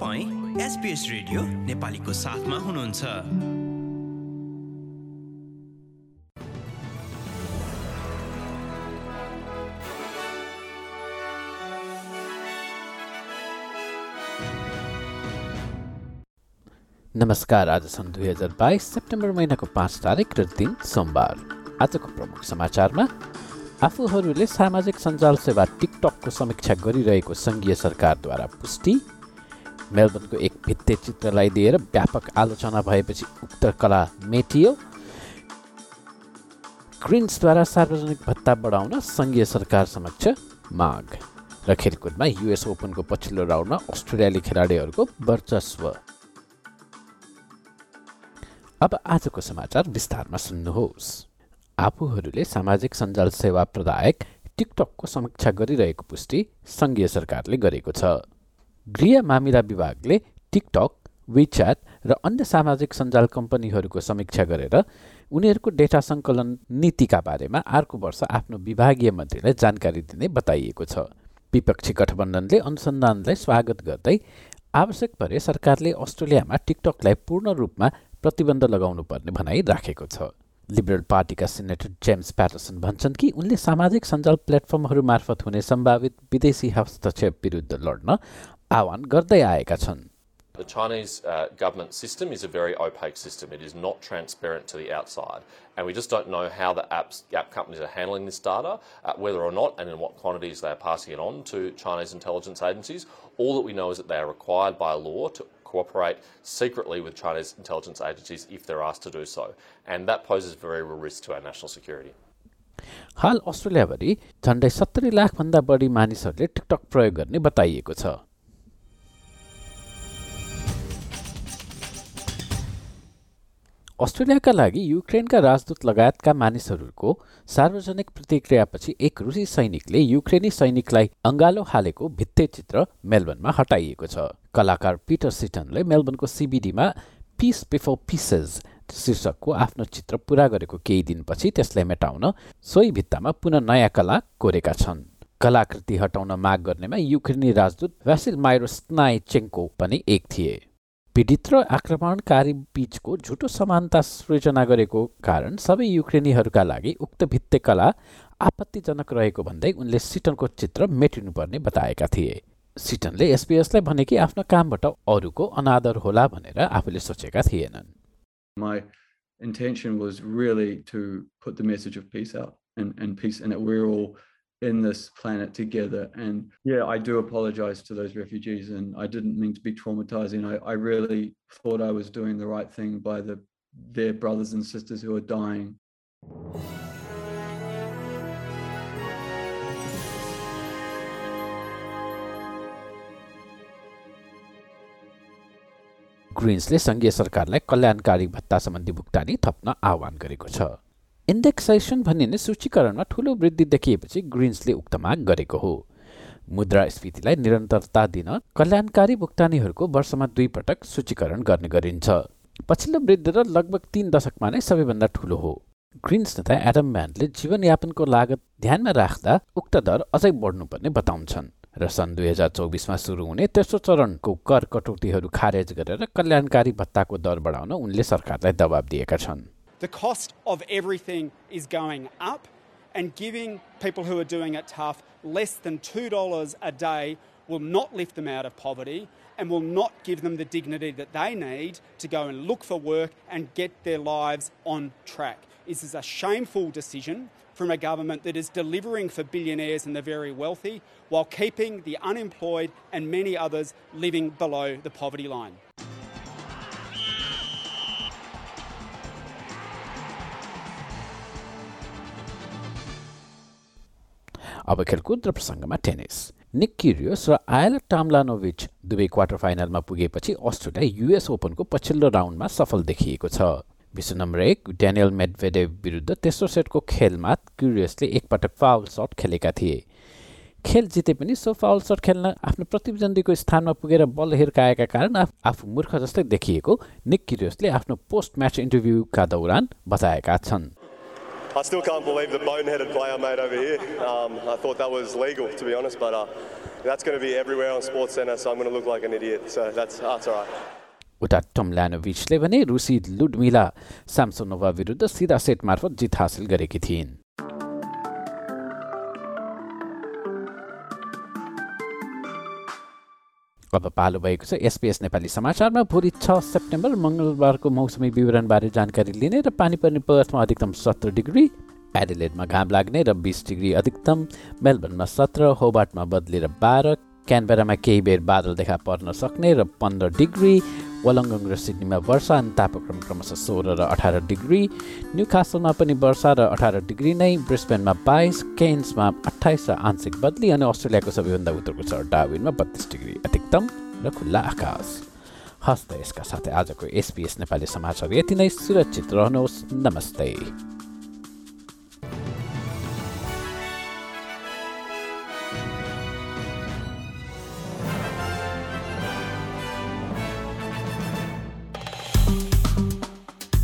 तपाईँ SBS radio नेपालीको साथमा हुनुहुन्छ। नमस्कार आज सन् दुई हजार बाइस सेप्टेम्बर महिनाको पाँच तारिक र दिन सोमबार। आजको प्रमुख समाचारमा आफूहरूले सामाजिक सञ्जाल सेवा टिकटकको समीक्षा गरिरहेको सङ्घीय सरकारद्वारा पुष्टि मेलबर्नको एक भित्ते चित्रलाई दिएर व्यापक आलोचना भएपछि उक्त कला मेटियो। ग्रिन्सद्वारा सार्वजनिक भत्ता बढाउन सङ्घीय सरकार समक्ष माग। र खेलकुदमा युएस ओपनको पछिल्लो राउन्डमा अस्ट्रेलियाली खेलाडीहरूको वर्चस्व। अब आजको समाचार विस्तारमा सुन्नुहोस्। आफूहरूले सामाजिक सञ्जाल सेवा प्रदायक टिकटकको समीक्षा गरिरहेको पुष्टि सङ्घीय सरकारले गरेको छ। गृह मामिला विभागले टिकटक विच्याट र अन्य सामाजिक सञ्जाल कम्पनीहरूको समीक्षा गरेर उनीहरूको डेटा सङ्कलन नीतिका बारेमा अर्को वर्ष आफ्नो विभागीय मन्त्रीलाई जानकारी दिने बताइएको छ। विपक्षी गठबन्धनले अनुसन्धानलाई स्वागत गर्दै आवश्यक परे सरकारले अस्ट्रेलियामा टिकटकलाई पूर्ण रूपमा प्रतिबन्ध लगाउनु पर्ने भनाइ राखेको छ। लिबरल पार्टीका सिनेटर जेम्स प्याटरसन भन्छन् कि उनले सामाजिक सञ्जाल प्लेटफर्महरू मार्फत हुने सम्भावित विदेशी हस्तक्षेप विरुद्ध लड्न आह्वान गर्दै आएका छन् The Chinese uh, government system is a very opaque system. It is not transparent to the outside. And we just don't know how the apps, app companies are handling this data, uh, whether or not, and in what quantities they are passing it on to Chinese intelligence agencies. All that we know is that they are required by law to cooperate secretly with Chinese intelligence agencies if they're asked to do so. And that poses very real risk to our national security. हाल अस्ट्रेलियाभरि झन्डै सत्तरी लाखभन्दा बढी मानिसहरूले TikTok प्रयोग गर्ने बताइएको छ अस्ट्रेलियाका लागि युक्रेनका राजदूत लगायतका मानिसहरूको सार्वजनिक प्रतिक्रियापछि एक रुसी सैनिकले युक्रेनी सैनिकलाई अङ्गालो हालेको भित्ते चित्र मेलबर्नमा हटाइएको छ। कलाकार पिटर सिटनले मेलबर्नको सिबिडीमा पिस बिफोर पिसेस शीर्षकको आफ्नो चित्र पुरा गरेको केही दिनपछि त्यसलाई मेटाउन सोही भित्तामा पुनः नयाँ कला कोरेका छन्। कलाकृति हटाउन माग गर्नेमा युक्रेनी राजदूत भ्यासिल माइरोस्नाइचेङ्को पनि एक थिए। पीडित र आक्रमणकारी बीचको झुटो समानता सृजना गरेको कारण सबै युक्रेनीहरूका लागि उक्त भित्ते कला आपत्तिजनक रहेको भन्दै उनले सिटनको चित्र मेटिनुपर्ने बताएका थिए। सिटनले एसपिएसलाई भने कि आफ्नो कामबाट अरूको अनादर होला भनेर आफूले सोचेका थिएनन्। Intention was really to put the message of peace out and, and peace and that we're all in this planet together. And yeah, I do apologize to those refugees and I didn't mean to be traumatizing. I, I really thought I was doing the right thing by the their brothers and sisters who are dying. ग्रिन्सले सङ्घीय सरकारलाई कल्याणकारी भत्ता सम्बन्धी भुक्तानी थप्न आह्वान गरेको छ इन्डेक्सेसन भनिने सूचीकरणमा ठूलो वृद्धि देखिएपछि ग्रिन्सले उक्त माग गरेको हो। मुद्रास्फीतिलाई निरन्तरता दिन कल्याणकारी भुक्तानीहरूको वर्षमा दुई पटक सूचीकरण गर्ने गरिन्छ। पछिल्लो वृद्धि र लगभग तीन दशकमा नै सबैभन्दा ठूलो हो। ग्रिन्स नेता एडम म्यानले जीवनयापनको लागत ध्यानमा राख्दा उक्त दर अझै बढ्नुपर्ने बताउँछन् र सन् दुई हजार चौबिसमा सुरु हुने तेस्रो चरणको कर कटौतीहरू खारेज गरेर कल्याणकारी भत्ताको दर बढाउन उनले सरकारलाई दबाब दिएका छन्। The cost of everything is going up, and giving people who are doing it tough less than $2 a day will not lift them out of poverty and will not give them the dignity that they need to go and look for work and get their lives on track. This is a shameful decision from a government that is delivering for billionaires and the very wealthy while keeping the unemployed and many others living below the poverty line. अब खेलकुद प्रसङ्गमा tennis. निक क्युरियोस र oil टाम्लानोभिच दुवै quarter फाइनलमा पुगेपछि Australia US ओपनको पछिल्लो राउन्डमा सफल देखिएको छ। विश्व नम्बर एक ड्यानियल मेडभेडेभ विरुद्ध तेस्रो सेटको खेलमा क्युरियसले एकपटक फाउल सट खेलेका थिए। खेल जिते पनि सो फाउल सट खेल्न आफ्नो प्रतिद्वन्दीको स्थानमा पुगेर बल हिर्काएका कारण आफू मूर्ख जस्तै देखिएको निक क्युरियसले आफ्नो पोस्ट म्याच इन्टरभ्यूका दौरान बताएका छन्। I still can't believe the boneheaded play I made over here. Um, I thought that was legal, to be honest, but uh, that's going to be everywhere on Sports Centre, so I'm going to look like an idiot. So that's, that's all right. उता टमल्यानोभिचले भने रुसी Ludmila सामसोनोभा विरुद्ध सिधा set मार्फत जित हासिल गरेकी थिइन् अब पालो भएको छ। एसपिएस नेपाली समाचारमा भोलि छ सेप्टेम्बर मङ्गलबारको मौसमी विवरणबारे जानकारी लिने र पानी पर्ने पर्थमा अधिकतम सत्र डिग्री एडिलेडमा घाम लाग्ने र बिस डिग्री अधिकतम मेलबर्नमा सत्र होबार्टमा बदलेर बाह्र क्यानबेरामा केही बेर बादल देखा पर्न सक्ने र पन्ध्र डिग्री वलङ्गङ र सिडनीमा वर्षा अनि तापक्रम क्रमशः सोह्र र अठार डिग्री न्यू कासलमा पनि वर्षा र अठार डिग्री नै ब्रिस्बेनमा बाइस केन्समा अठाइस र आंशिक बदली अनि अस्ट्रेलियाको सबैभन्दा उत्तरको सहर डाविनमा बत्तिस डिग्री अधिकतम र खुल्ला आकाश हस्त यसका साथै आजको एसपिएस नेपाली समाचार यति नै सुरक्षित रहनुहोस् नमस्ते